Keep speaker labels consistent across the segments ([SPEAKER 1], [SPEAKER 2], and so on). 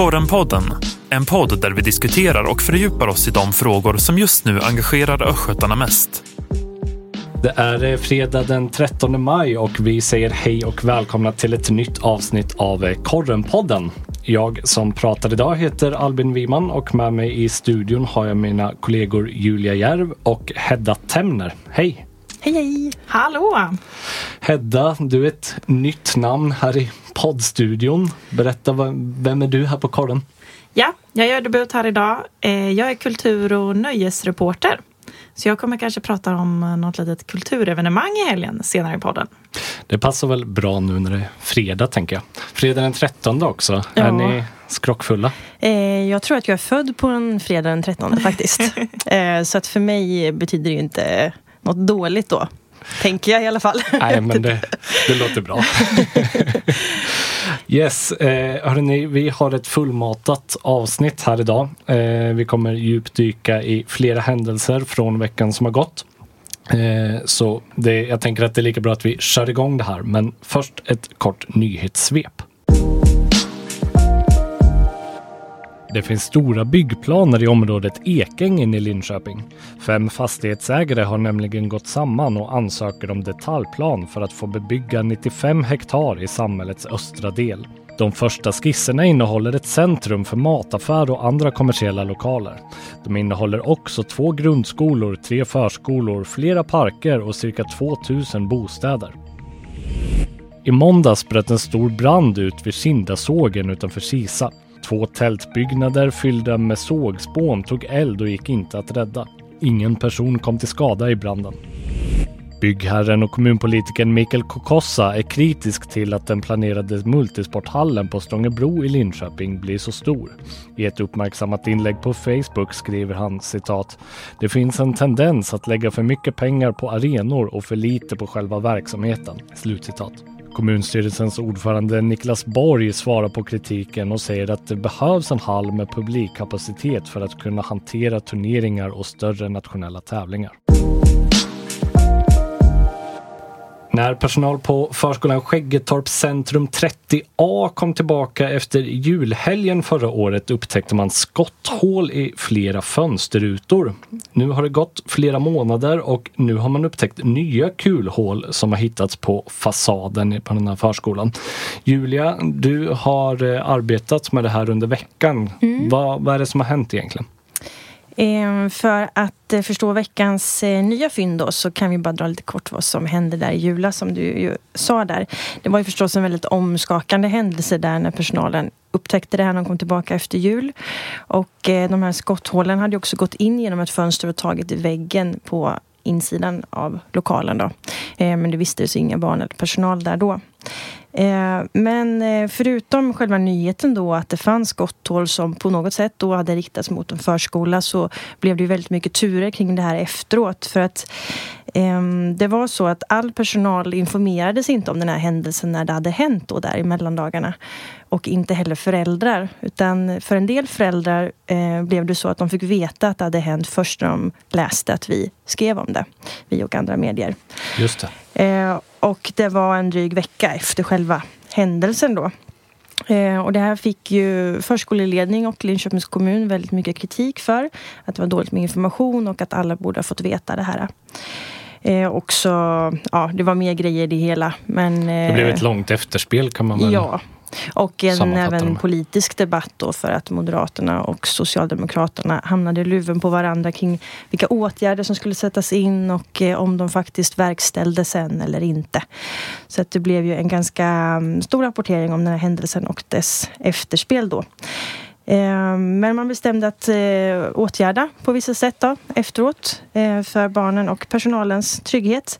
[SPEAKER 1] Korrenpodden, en podd där vi diskuterar och fördjupar oss i de frågor som just nu engagerar östgötarna mest.
[SPEAKER 2] Det är fredag den 13 maj och vi säger hej och välkomna till ett nytt avsnitt av Korrenpodden. Jag som pratar idag heter Albin Wiman och med mig i studion har jag mina kollegor Julia Järv och Hedda Temner. Hej!
[SPEAKER 3] Hej hej!
[SPEAKER 4] Hallå!
[SPEAKER 2] Hedda, du är ett nytt namn här i poddstudion. Berätta, vem är du här på korren?
[SPEAKER 4] Ja, jag gör debut här idag. Eh, jag är kultur och nöjesreporter. Så jag kommer kanske prata om något litet kulturevenemang i helgen senare i podden.
[SPEAKER 2] Det passar väl bra nu när det är fredag tänker jag. Fredag den 13 också. Ja. Är ni skrockfulla?
[SPEAKER 3] Eh, jag tror att jag är född på en fredag den 13 faktiskt. eh, så att för mig betyder det ju inte något dåligt då. Tänker jag i alla fall.
[SPEAKER 2] Nej, men det, det låter bra. yes, eh, hörrni, vi har ett fullmatat avsnitt här idag. Eh, vi kommer djupdyka i flera händelser från veckan som har gått. Eh, så det, jag tänker att det är lika bra att vi kör igång det här. Men först ett kort nyhetssvep. Det finns stora byggplaner i området Ekängen i Linköping. Fem fastighetsägare har nämligen gått samman och ansöker om detaljplan för att få bebygga 95 hektar i samhällets östra del. De första skisserna innehåller ett centrum för mataffär och andra kommersiella lokaler. De innehåller också två grundskolor, tre förskolor, flera parker och cirka 2000 bostäder. I måndags bröt en stor brand ut vid Kindasågen utanför Kisa. Två tältbyggnader fyllda med sågspån tog eld och gick inte att rädda. Ingen person kom till skada i branden. Byggherren och kommunpolitikern Mikael Kokossa är kritisk till att den planerade multisporthallen på Stångebro i Linköping blir så stor. I ett uppmärksammat inlägg på Facebook skriver han citat. Det finns en tendens att lägga för mycket pengar på arenor och för lite på själva verksamheten. Slutcitat. Kommunstyrelsens ordförande Niklas Borg svarar på kritiken och säger att det behövs en hall med publikkapacitet för att kunna hantera turneringar och större nationella tävlingar. När personal på förskolan Skäggetorp centrum 30A kom tillbaka efter julhelgen förra året upptäckte man skotthål i flera fönsterrutor. Nu har det gått flera månader och nu har man upptäckt nya kulhål som har hittats på fasaden på den här förskolan. Julia, du har eh, arbetat med det här under veckan. Mm. Vad, vad är det som har hänt egentligen?
[SPEAKER 3] Ehm, för att eh, förstå veckans eh, nya fynd då, så kan vi bara dra lite kort vad som hände där i jula som du ju sa där. Det var ju förstås en väldigt omskakande händelse där när personalen upptäckte det här när de kom tillbaka efter jul. Och eh, de här skotthålen hade också gått in genom ett fönster och tagit i väggen på insidan av lokalen då. Ehm, men det visste inga barn eller personal där då. Eh, men eh, förutom själva nyheten då att det fanns skotthål som på något sätt då hade riktats mot en förskola så blev det ju väldigt mycket turer kring det här efteråt. För att ehm, det var så att all personal informerades inte om den här händelsen när det hade hänt då där i mellandagarna. Och inte heller föräldrar. Utan för en del föräldrar eh, blev det så att de fick veta att det hade hänt först när de läste att vi skrev om det. Vi och andra medier.
[SPEAKER 2] Just det.
[SPEAKER 3] Och det var en dryg vecka efter själva händelsen då. Eh, och det här fick ju förskoleledning och Linköpings kommun väldigt mycket kritik för. Att det var dåligt med information och att alla borde ha fått veta det här. Eh, också, ja, det var mer grejer i det hela. Men,
[SPEAKER 2] eh, det blev ett långt efterspel kan man väl
[SPEAKER 3] Ja, och en även politisk debatt då för att Moderaterna och Socialdemokraterna hamnade i luven på varandra kring vilka åtgärder som skulle sättas in och eh, om de faktiskt verkställdes sen eller inte. Så att det blev ju en ganska mm, stor rapportering om den här händelsen och dess efterspel då. Eh, men man bestämde att eh, åtgärda på vissa sätt då, efteråt för barnen och personalens trygghet.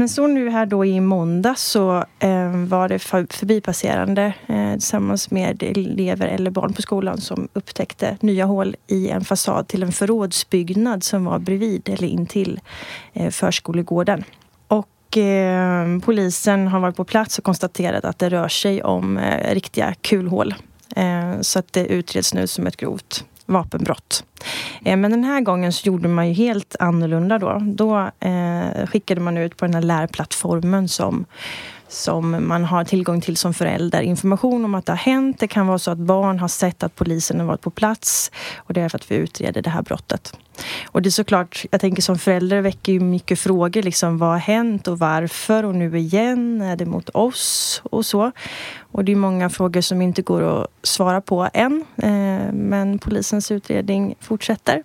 [SPEAKER 3] Men så nu här då i måndag så eh, var det förbipasserande eh, tillsammans med elever eller barn på skolan som upptäckte nya hål i en fasad till en förrådsbyggnad som var bredvid eller intill eh, förskolegården. Och eh, polisen har varit på plats och konstaterat att det rör sig om eh, riktiga kulhål. Eh, så att det utreds nu som ett grovt vapenbrott. Eh, men den här gången så gjorde man ju helt annorlunda då. Då eh, skickade man ut på den här lärplattformen som som man har tillgång till som förälder. Information om att det har hänt. Det kan vara så att barn har sett att polisen har varit på plats och det är för att vi utreder det här brottet. Och det är såklart, jag tänker som förälder väcker ju mycket frågor. Liksom, vad har hänt och varför? Och nu igen, är det mot oss? Och så. Och det är många frågor som inte går att svara på än. Eh, men polisens utredning fortsätter.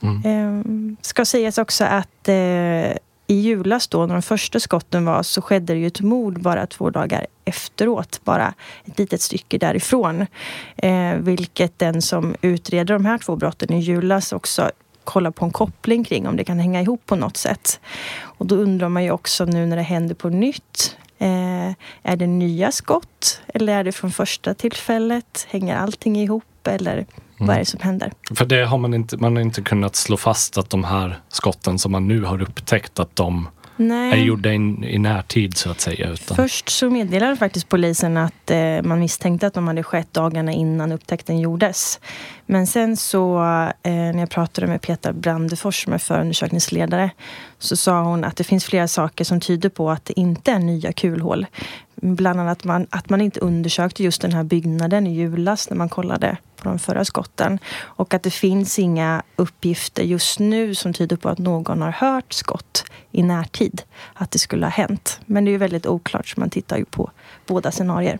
[SPEAKER 3] Mm. Eh, ska sägas också att eh, i julas då, när de första skotten var, så skedde det ju ett mord bara två dagar efteråt, bara ett litet stycke därifrån. Eh, vilket den som utreder de här två brotten i julas också kollar på en koppling kring om det kan hänga ihop på något sätt. Och då undrar man ju också nu när det händer på nytt. Eh, är det nya skott eller är det från första tillfället? Hänger allting ihop eller Mm. Vad är det som händer?
[SPEAKER 2] För det har man inte, man har inte kunnat slå fast att de här skotten som man nu har upptäckt att de Nej. är gjorda i, i närtid så att säga. Utan...
[SPEAKER 3] Först så meddelade faktiskt polisen att eh, man misstänkte att de hade skett dagarna innan upptäckten gjordes. Men sen så eh, när jag pratade med Petra Brandefors som är förundersökningsledare så sa hon att det finns flera saker som tyder på att det inte är nya kulhål. Bland annat man, att man inte undersökte just den här byggnaden i julas när man kollade på de förra skotten. Och att det finns inga uppgifter just nu som tyder på att någon har hört skott i närtid. Att det skulle ha hänt. Men det är ju väldigt oklart så man tittar ju på båda scenarier.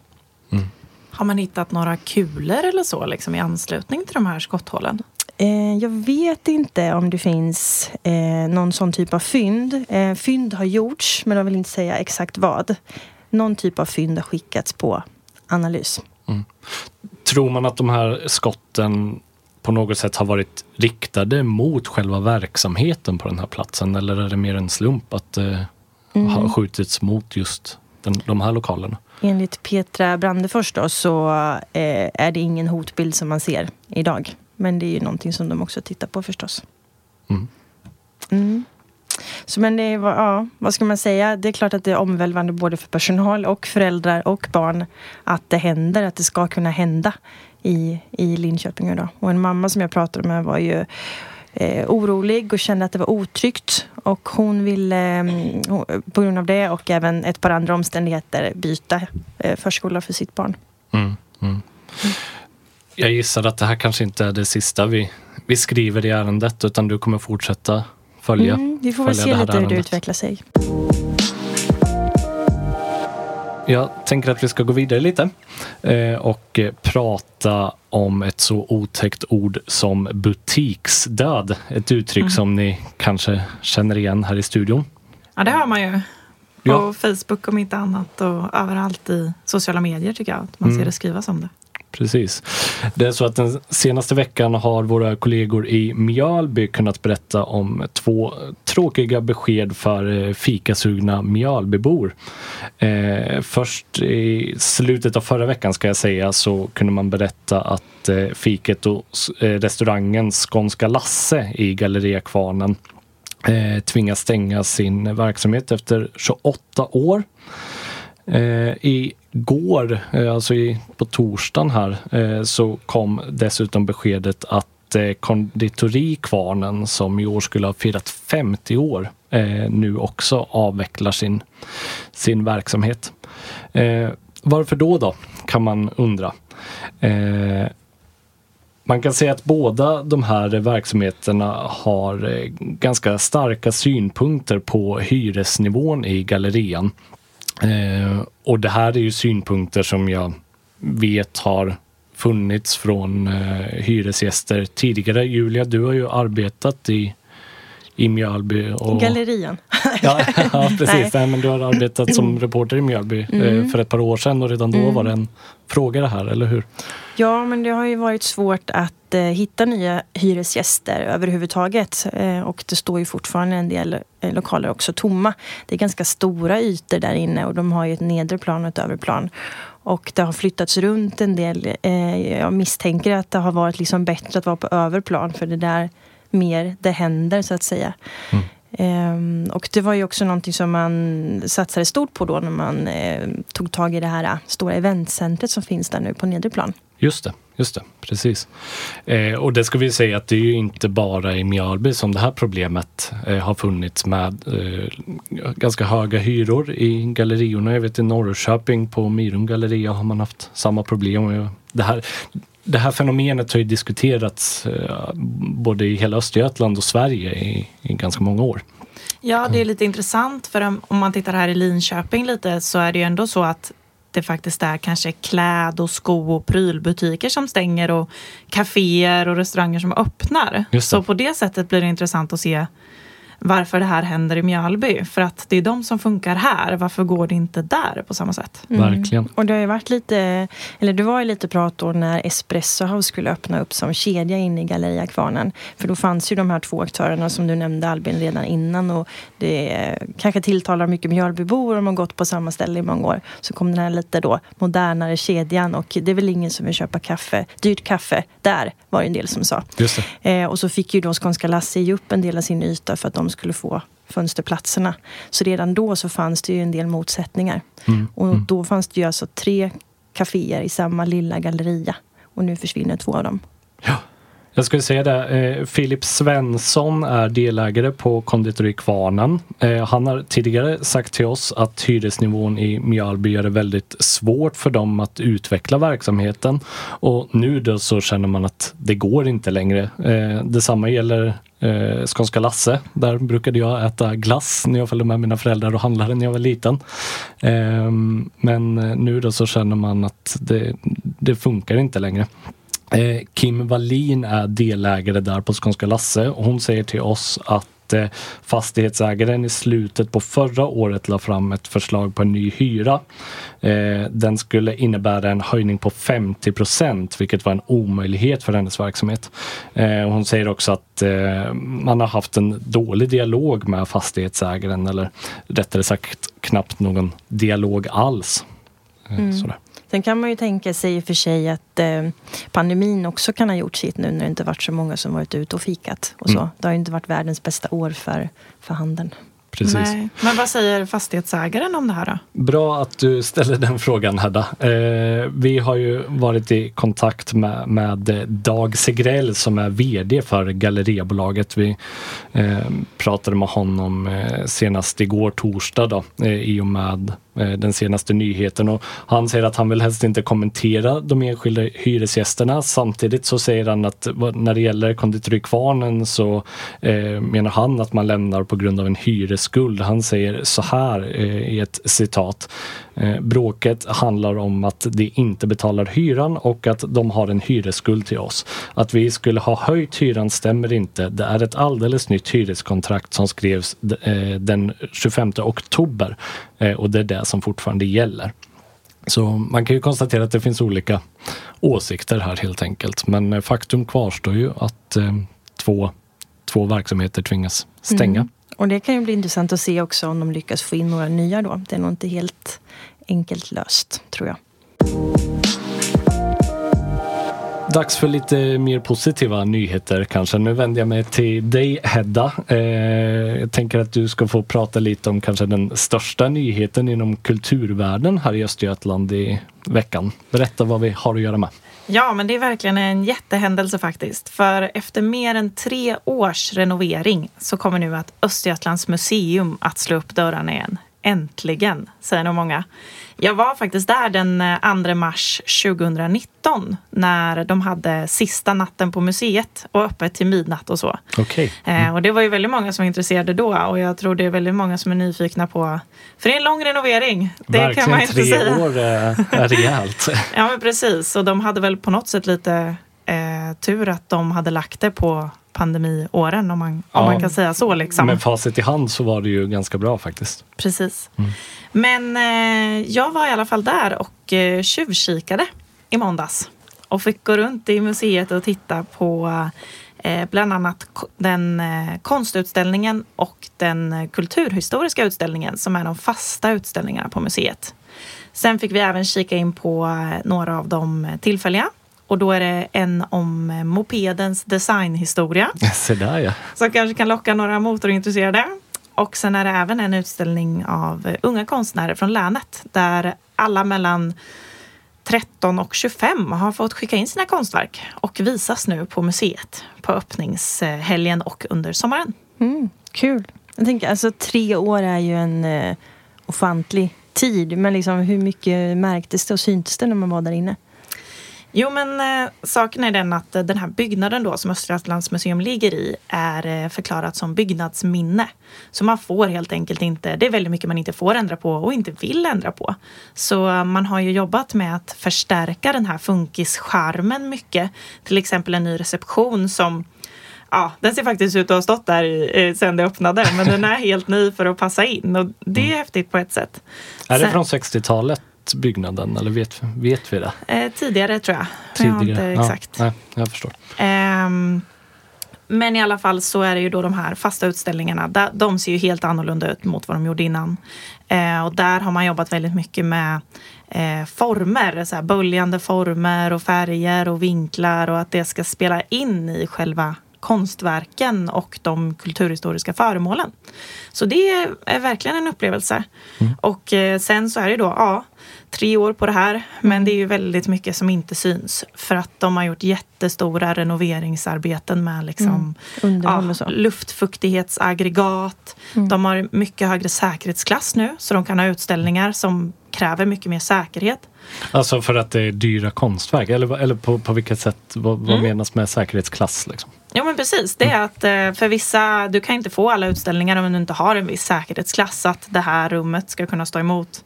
[SPEAKER 3] Mm.
[SPEAKER 4] Har man hittat några kulor eller så liksom, i anslutning till de här skotthålen?
[SPEAKER 3] Eh, jag vet inte om det finns eh, någon sån typ av fynd. Eh, fynd har gjorts, men jag vill inte säga exakt vad. Någon typ av fynd har skickats på analys. Mm.
[SPEAKER 2] Tror man att de här skotten på något sätt har varit riktade mot själva verksamheten på den här platsen eller är det mer en slump att det mm. har skjutits mot just den, de här lokalerna?
[SPEAKER 3] Enligt Petra Brandefors då, så eh, är det ingen hotbild som man ser idag. Men det är ju någonting som de också tittar på förstås. Mm. Mm. Så men det var, ja, vad ska man säga? Det är klart att det är omvälvande både för personal och föräldrar och barn att det händer, att det ska kunna hända i, i Linköping idag. Och en mamma som jag pratade med var ju eh, orolig och kände att det var otryggt. Och hon ville eh, på grund av det och även ett par andra omständigheter byta eh, förskola för sitt barn. Mm, mm.
[SPEAKER 2] Jag gissar att det här kanske inte är det sista vi, vi skriver i ärendet utan du kommer fortsätta följa. Mm,
[SPEAKER 3] vi får väl se lite hur det utvecklar sig.
[SPEAKER 2] Jag tänker att vi ska gå vidare lite eh, och prata om ett så otäckt ord som butiksdöd. Ett uttryck mm. som ni kanske känner igen här i studion.
[SPEAKER 4] Ja, det har man ju. På ja. Facebook om inte annat och överallt i sociala medier tycker jag att man mm. ser det skrivas om det.
[SPEAKER 2] Precis. Det är så att den senaste veckan har våra kollegor i Mjölby kunnat berätta om två tråkiga besked för eh, fikasugna Mjölbybor. Eh, först i slutet av förra veckan ska jag säga så kunde man berätta att eh, fiket och eh, restaurangen Skånska Lasse i Galleria Kvarnen eh, tvingas stänga sin verksamhet efter 28 år. Eh, I går, eh, alltså i, på torsdagen här, eh, så kom dessutom beskedet att eh, konditori Kvarnen som i år skulle ha firat 50 år nu också avvecklar sin, sin verksamhet. varför då då, kan man undra. Man kan säga att båda de här verksamheterna har ganska starka synpunkter på hyresnivån i gallerian. Eh, och det här är ju synpunkter som jag vet har funnits från eh, hyresgäster tidigare. Julia, du har ju arbetat i i Mjölby.
[SPEAKER 3] Och... Gallerian.
[SPEAKER 2] ja, ja, precis. Nej. men du har arbetat som reporter i Mjölby eh, mm. för ett par år sedan och redan då mm. var det en fråga det här, eller hur?
[SPEAKER 3] Ja, men det har ju varit svårt att eh, hitta nya hyresgäster överhuvudtaget. Eh, och det står ju fortfarande en del eh, lokaler också tomma. Det är ganska stora ytor där inne och de har ju ett nedre plan och ett övre plan. Och det har flyttats runt en del. Eh, jag misstänker att det har varit liksom bättre att vara på överplan för det där mer det händer så att säga. Mm. Um, och det var ju också någonting som man satsade stort på då när man uh, tog tag i det här uh, stora eventcentret som finns där nu på nedre plan.
[SPEAKER 2] Just det. just det, precis. Eh, och det ska vi säga att det är ju inte bara i Mjölby som det här problemet eh, har funnits med eh, ganska höga hyror i galleriorna. Jag vet i Norrköping på Myrum galleria har man haft samma problem. Det här, det här fenomenet har ju diskuterats eh, både i hela Östergötland och Sverige i, i ganska många år.
[SPEAKER 4] Ja, det är lite intressant för om man tittar här i Linköping lite så är det ju ändå så att det faktiskt är kanske kläd och sko och prylbutiker som stänger och kaféer och restauranger som öppnar. Så på det sättet blir det intressant att se varför det här händer i Mjölby. För att det är de som funkar här. Varför går det inte där på samma sätt?
[SPEAKER 2] Mm. Verkligen.
[SPEAKER 3] Och det har ju varit lite, eller det var ju lite prat då när Espresso House skulle öppna upp som kedja inne i Galleria Kvarnen. För då fanns ju de här två aktörerna som du nämnde Albin redan innan och det kanske tilltalar mycket Mjölbybor om de gått på samma ställe i många år. Så kom den här lite då modernare kedjan och det är väl ingen som vill köpa kaffe, dyrt kaffe där var det en del som sa.
[SPEAKER 2] Just
[SPEAKER 3] eh, och så fick ju då Skånska Lasse ge upp en del av sin yta för att de skulle få fönsterplatserna. Så redan då så fanns det ju en del motsättningar. Mm. Och mm. då fanns det ju alltså tre kaféer i samma lilla galleria. Och nu försvinner två av dem.
[SPEAKER 2] Ja. Jag skulle säga det, eh, Filip Svensson är delägare på konditori Kvarnen. Eh, han har tidigare sagt till oss att hyresnivån i Mjölby gör det väldigt svårt för dem att utveckla verksamheten. Och nu då så känner man att det går inte längre. Eh, detsamma gäller eh, Skånska Lasse. Där brukade jag äta glass när jag följde med mina föräldrar och handlade när jag var liten. Ehm, eh, men nu då så känner man att det, det funkar inte längre. Eh, Kim Wallin är delägare där på Skånska Lasse och hon säger till oss att eh, fastighetsägaren i slutet på förra året la fram ett förslag på en ny hyra. Eh, den skulle innebära en höjning på 50 procent, vilket var en omöjlighet för hennes verksamhet. Hon säger också att man har haft en dålig dialog med fastighetsägaren eller rättare sagt knappt någon dialog alls. Mm.
[SPEAKER 3] Sådär. Sen kan man ju tänka sig i och för sig att eh, pandemin också kan ha gjort sitt nu när det inte varit så många som varit ute och fikat. Och så. Mm. Det har ju inte varit världens bästa år för, för handeln.
[SPEAKER 2] Precis. Nej.
[SPEAKER 4] Men vad säger fastighetsägaren om det här då?
[SPEAKER 2] Bra att du ställer den frågan Hedda. Eh, vi har ju varit i kontakt med, med Dag Segrell som är VD för Galleriabolaget. Vi eh, pratade med honom eh, senast igår torsdag då, eh, i och med Eh, den senaste nyheten och han säger att han vill helst inte kommentera de enskilda hyresgästerna. Samtidigt så säger han att när det gäller konditori Kvarnen så eh, menar han att man lämnar på grund av en hyresskuld. Han säger så här eh, i ett citat. Eh, bråket handlar om att de inte betalar hyran och att de har en hyresskuld till oss. Att vi skulle ha höjt hyran stämmer inte. Det är ett alldeles nytt hyreskontrakt som skrevs eh, den 25 oktober eh, och det är det som fortfarande gäller. Så man kan ju konstatera att det finns olika åsikter här helt enkelt. Men faktum kvarstår ju att två, två verksamheter tvingas stänga. Mm.
[SPEAKER 3] Och det kan ju bli intressant att se också om de lyckas få in några nya då. Det är nog inte helt enkelt löst, tror jag.
[SPEAKER 2] Dags för lite mer positiva nyheter kanske. Nu vänder jag mig till dig Hedda. Eh, jag tänker att du ska få prata lite om kanske den största nyheten inom kulturvärlden här i Östergötland i veckan. Berätta vad vi har att göra med.
[SPEAKER 4] Ja, men det är verkligen en jättehändelse faktiskt. För efter mer än tre års renovering så kommer nu att Östergötlands museum att slå upp dörrarna igen. Äntligen, säger nog många. Jag var faktiskt där den 2 eh, mars 2019 när de hade sista natten på museet och öppet till midnatt och så.
[SPEAKER 2] Okay.
[SPEAKER 4] Eh, mm. och det var ju väldigt många som var intresserade då och jag tror det är väldigt många som är nyfikna på, för det är en lång renovering. Det
[SPEAKER 2] Verkligen,
[SPEAKER 4] kan man inte
[SPEAKER 2] tre
[SPEAKER 4] säga.
[SPEAKER 2] år är rejält.
[SPEAKER 4] ja men precis, och de hade väl på något sätt lite eh, tur att de hade lagt det på pandemiåren om man, ja, om man kan säga så. Liksom.
[SPEAKER 2] Med facit i hand så var det ju ganska bra faktiskt.
[SPEAKER 4] Precis. Mm. Men eh, jag var i alla fall där och eh, tjuvkikade i måndags och fick gå runt i museet och titta på eh, bland annat den eh, konstutställningen och den kulturhistoriska utställningen som är de fasta utställningarna på museet. Sen fick vi även kika in på eh, några av de tillfälliga och då är det en om mopedens designhistoria.
[SPEAKER 2] Se där ja.
[SPEAKER 4] Som kanske kan locka några motorintresserade. Och sen är det även en utställning av unga konstnärer från länet där alla mellan 13 och 25 har fått skicka in sina konstverk och visas nu på museet på öppningshelgen och under sommaren.
[SPEAKER 3] Mm, kul. Jag tänker, alltså tre år är ju en eh, ofantlig tid. Men liksom, hur mycket märktes det och syntes det när man var där inne?
[SPEAKER 4] Jo, men eh, saken är den att eh, den här byggnaden då som Östergötlands museum ligger i är eh, förklarat som byggnadsminne. Så man får helt enkelt inte, det är väldigt mycket man inte får ändra på och inte vill ändra på. Så eh, man har ju jobbat med att förstärka den här funkischarmen mycket. Till exempel en ny reception som ja, den ser faktiskt ut att ha stått där eh, sedan det öppnade, men den är helt ny för att passa in och det är mm. häftigt på ett sätt.
[SPEAKER 2] Är det från 60-talet? Byggnaden eller vet, vet vi det?
[SPEAKER 4] Eh, tidigare tror jag.
[SPEAKER 2] Tidigare.
[SPEAKER 4] Jag exakt.
[SPEAKER 2] Ja, nej, jag förstår.
[SPEAKER 4] Eh, men i alla fall så är det ju då de här fasta utställningarna. De ser ju helt annorlunda ut mot vad de gjorde innan. Eh, och där har man jobbat väldigt mycket med eh, former, så här böljande former och färger och vinklar och att det ska spela in i själva konstverken och de kulturhistoriska föremålen. Så det är verkligen en upplevelse. Mm. Och eh, sen så är det då, ja, tre år på det här. Men det är ju väldigt mycket som inte syns. För att de har gjort jättestora renoveringsarbeten med liksom,
[SPEAKER 3] mm. ja,
[SPEAKER 4] luftfuktighetsaggregat. Mm. De har mycket högre säkerhetsklass nu. Så de kan ha utställningar som kräver mycket mer säkerhet.
[SPEAKER 2] Alltså för att det är dyra konstverk? Eller, eller på, på vilket sätt? Vad, vad mm. menas med säkerhetsklass? Liksom?
[SPEAKER 4] Ja men precis, det är mm. att eh, för vissa, du kan inte få alla utställningar om du inte har en viss säkerhetsklass. Att det här rummet ska kunna stå emot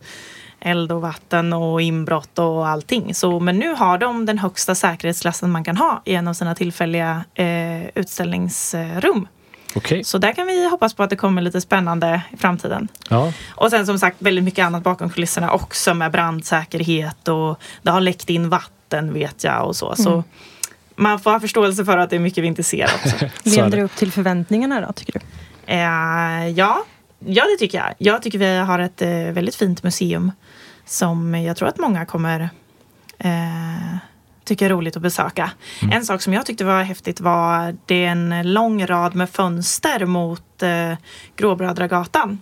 [SPEAKER 4] eld och vatten och inbrott och allting. Så, men nu har de den högsta säkerhetsklassen man kan ha i en av sina tillfälliga eh, utställningsrum.
[SPEAKER 2] Okay.
[SPEAKER 4] Så där kan vi hoppas på att det kommer lite spännande i framtiden.
[SPEAKER 2] Ja.
[SPEAKER 4] Och sen som sagt väldigt mycket annat bakom kulisserna också med brandsäkerhet och det har läckt in vatten vet jag och så. Mm. så man får ha förståelse för att det är mycket vi inte ser också.
[SPEAKER 3] Levde det upp till förväntningarna då tycker du?
[SPEAKER 4] Eh, ja, ja, det tycker jag. Jag tycker vi har ett eh, väldigt fint museum som jag tror att många kommer eh, tycka är roligt att besöka. Mm. En sak som jag tyckte var häftigt var det en lång rad med fönster mot eh, Gråbrödragatan.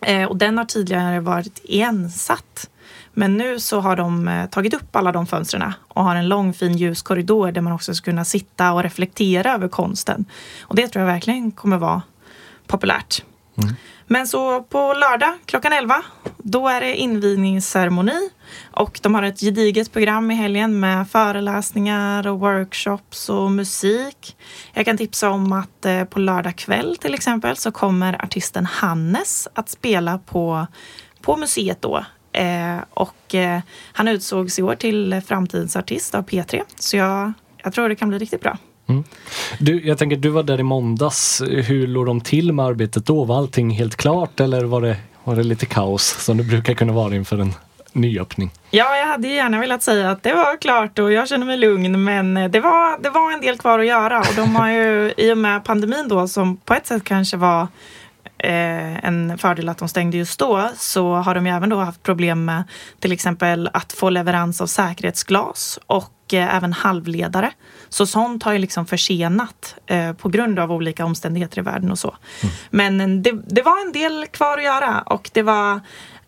[SPEAKER 4] Eh, och den har tidigare varit ensatt. Men nu så har de eh, tagit upp alla de fönstren och har en lång fin ljus korridor där man också ska kunna sitta och reflektera över konsten. Och det tror jag verkligen kommer vara populärt. Mm. Men så på lördag klockan 11, då är det invigningsceremoni. Och de har ett gediget program i helgen med föreläsningar och workshops och musik. Jag kan tipsa om att eh, på lördag kväll till exempel så kommer artisten Hannes att spela på, på museet då. Eh, och eh, han utsågs i år till Framtidens artist av P3. Så jag, jag tror det kan bli riktigt bra.
[SPEAKER 2] Mm. Du, jag tänker, du var där i måndags. Hur låg de till med arbetet då? Var allting helt klart eller var det, var det lite kaos som det brukar kunna vara inför en nyöppning?
[SPEAKER 4] Ja, jag hade gärna velat säga att det var klart och jag känner mig lugn men det var, det var en del kvar att göra och de har ju i och med pandemin då som på ett sätt kanske var eh, en fördel att de stängde just då så har de ju även då haft problem med till exempel att få leverans av säkerhetsglas och eh, även halvledare. Så sånt har ju liksom försenat eh, på grund av olika omständigheter i världen och så. Mm. Men det, det var en del kvar att göra och det var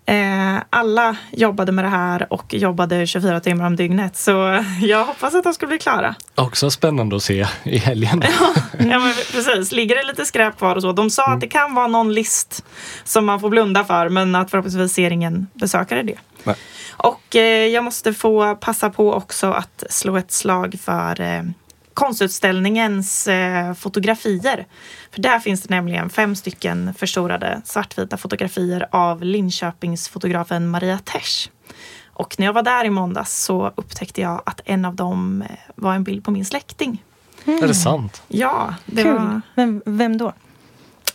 [SPEAKER 4] Eh, alla jobbade med det här och jobbade 24 timmar om dygnet. Så jag hoppas att de ska bli klara.
[SPEAKER 2] Också spännande att se i helgen.
[SPEAKER 4] ja, men precis. Ligger det lite skräp kvar och så. De sa mm. att det kan vara någon list som man får blunda för men att förhoppningsvis ser ingen besökare det. Nej. Och eh, jag måste få passa på också att slå ett slag för eh, konstutställningens eh, fotografier. För där finns det nämligen fem stycken förstorade svartvita fotografier av Linköpingsfotografen Maria Tesch. Och när jag var där i måndags så upptäckte jag att en av dem eh, var en bild på min släkting.
[SPEAKER 2] Mm. Är det sant?
[SPEAKER 4] Ja. Det
[SPEAKER 3] Kul.
[SPEAKER 4] var...
[SPEAKER 3] Vem, vem då?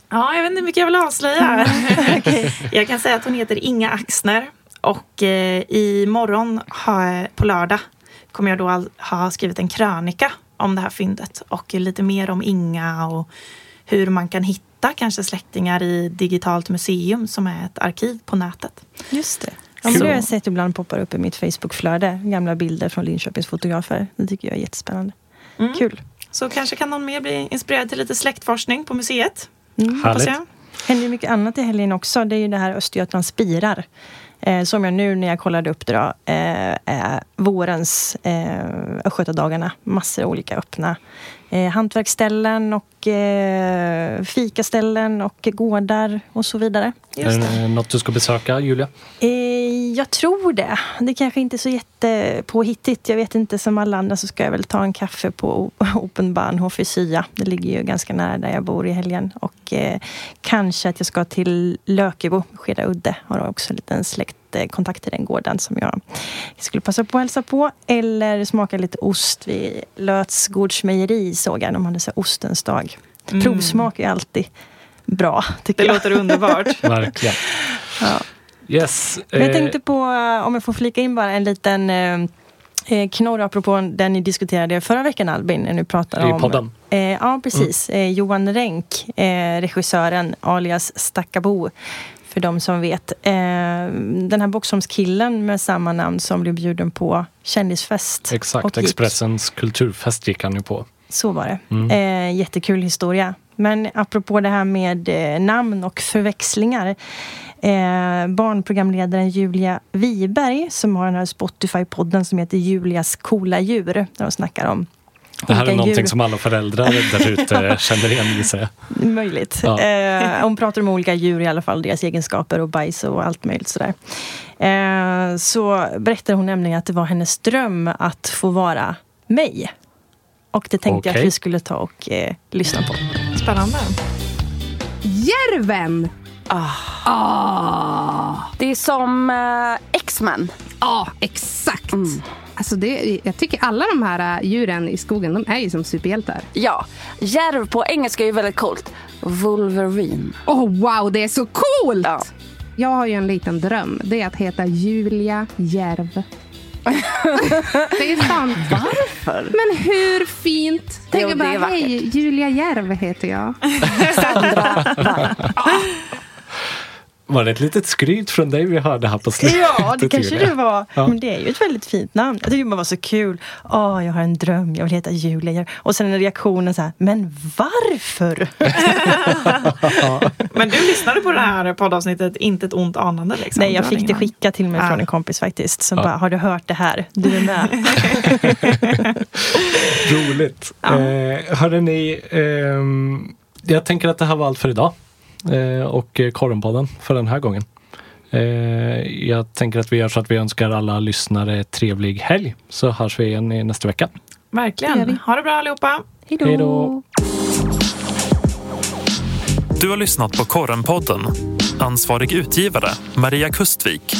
[SPEAKER 4] Ja, jag vet inte hur mycket jag vill avslöja. okay. Jag kan säga att hon heter Inga Axner och eh, i morgon ha, på lördag kommer jag då ha skrivit en krönika om det här fyndet och lite mer om Inga och hur man kan hitta kanske släktingar i Digitalt museum som är ett arkiv på nätet.
[SPEAKER 3] Just det. Ja, det har jag sett ibland poppar upp i mitt Facebookflöde. Gamla bilder från Linköpings fotografer. Det tycker jag är jättespännande. Mm. Kul.
[SPEAKER 4] Så kanske kan någon mer bli inspirerad till lite släktforskning på museet.
[SPEAKER 2] Mm. Härligt.
[SPEAKER 3] Det händer mycket annat i helgen också. Det är ju det här Östergötland spirar eh, som jag nu när jag kollade upp det då, eh, är vårens eh, Östgötadagarna. Massor av olika öppna eh, hantverksställen och eh, fikaställen och gårdar och så vidare.
[SPEAKER 2] Är det något du ska besöka, Julia?
[SPEAKER 3] Eh, jag tror det. Det kanske inte är så jättepåhittigt. Jag vet inte, som alla andra så ska jag väl ta en kaffe på Open Bahnhof i Sya. Det ligger ju ganska nära där jag bor i helgen. Och eh, kanske att jag ska till Lökebo, Skeda Udde. Har också en liten släktkontakt i den gården som jag skulle passa på att hälsa på. Eller smaka lite ost vid Lötsgårds mejeri såg jag. De hade så ostens dag. Mm. Provsmak är alltid bra, tycker
[SPEAKER 4] det
[SPEAKER 3] jag.
[SPEAKER 4] Det låter underbart.
[SPEAKER 2] Verkligen.
[SPEAKER 3] Ja.
[SPEAKER 2] Yes.
[SPEAKER 3] Men jag tänkte på, om jag får flika in bara en liten eh, eh knorr apropå den ni diskuterade förra veckan Albin, när ni pratade
[SPEAKER 2] I
[SPEAKER 3] om...
[SPEAKER 2] podden?
[SPEAKER 3] Eh, ja, precis. Mm. Eh, Johan Renck, eh, regissören alias Stackabo. För de som vet. Eh, den här Boxholmskillen med samma namn som blev bjuden på kändisfest.
[SPEAKER 2] Exakt, Expressens kulturfest gick han ju på.
[SPEAKER 3] Så var det. Mm. Eh, jättekul historia. Men apropå det här med eh, namn och förväxlingar. Eh, barnprogramledaren Julia Wiberg som har den här Spotify-podden som heter Julias coola djur. Där de snackar om
[SPEAKER 2] det här är någonting djur. som alla föräldrar där ute känner igen gissar jag.
[SPEAKER 3] Möjligt. Ja. Eh, hon pratar om olika djur i alla fall, deras egenskaper och bajs och allt möjligt sådär. Eh, så berättar hon nämligen att det var hennes dröm att få vara mig. Och det tänkte okay. jag att vi skulle ta och eh, lyssna på.
[SPEAKER 4] Spännande.
[SPEAKER 5] Järven!
[SPEAKER 6] Ah. ah. Det är som eh, X-Men.
[SPEAKER 5] Ja, ah, exakt. Mm. Alltså det, jag tycker alla de här äh, djuren i skogen, de är ju som superhjältar.
[SPEAKER 6] Ja. Järv på engelska är ju väldigt coolt. Wolverine.
[SPEAKER 5] Oh wow, det är så coolt! Ja. Jag har ju en liten dröm. Det är att heta Julia Järv. det är sant.
[SPEAKER 6] Varför?
[SPEAKER 5] Men hur fint? Tänk jo, bara, hej, Julia Järv heter jag.
[SPEAKER 3] Sandra
[SPEAKER 2] Var det ett litet skryt från dig vi hörde här på slutet?
[SPEAKER 3] Ja, det kanske det var. Ja. Men det är ju ett väldigt fint namn. Jag tycker det var så kul. Åh, oh, jag har en dröm, jag vill heta Julia. Och sen reaktionen så här, men varför?
[SPEAKER 4] men du lyssnade på det här poddavsnittet, inte ett ont anande? Liksom.
[SPEAKER 3] Nej, jag fick det skickat till mig ah. från en kompis faktiskt. Som ja. bara, har du hört det här? Du är med.
[SPEAKER 2] Roligt. Ja. Eh, hörde ni, eh, jag tänker att det här var allt för idag. Eh, och Korrenpodden för den här gången. Eh, jag tänker att vi gör så att vi önskar alla lyssnare trevlig helg så hörs vi igen nästa vecka.
[SPEAKER 4] Verkligen. Ha det bra allihopa.
[SPEAKER 3] Hej då.
[SPEAKER 1] Du har lyssnat på Korrenpodden. Ansvarig utgivare Maria Kustvik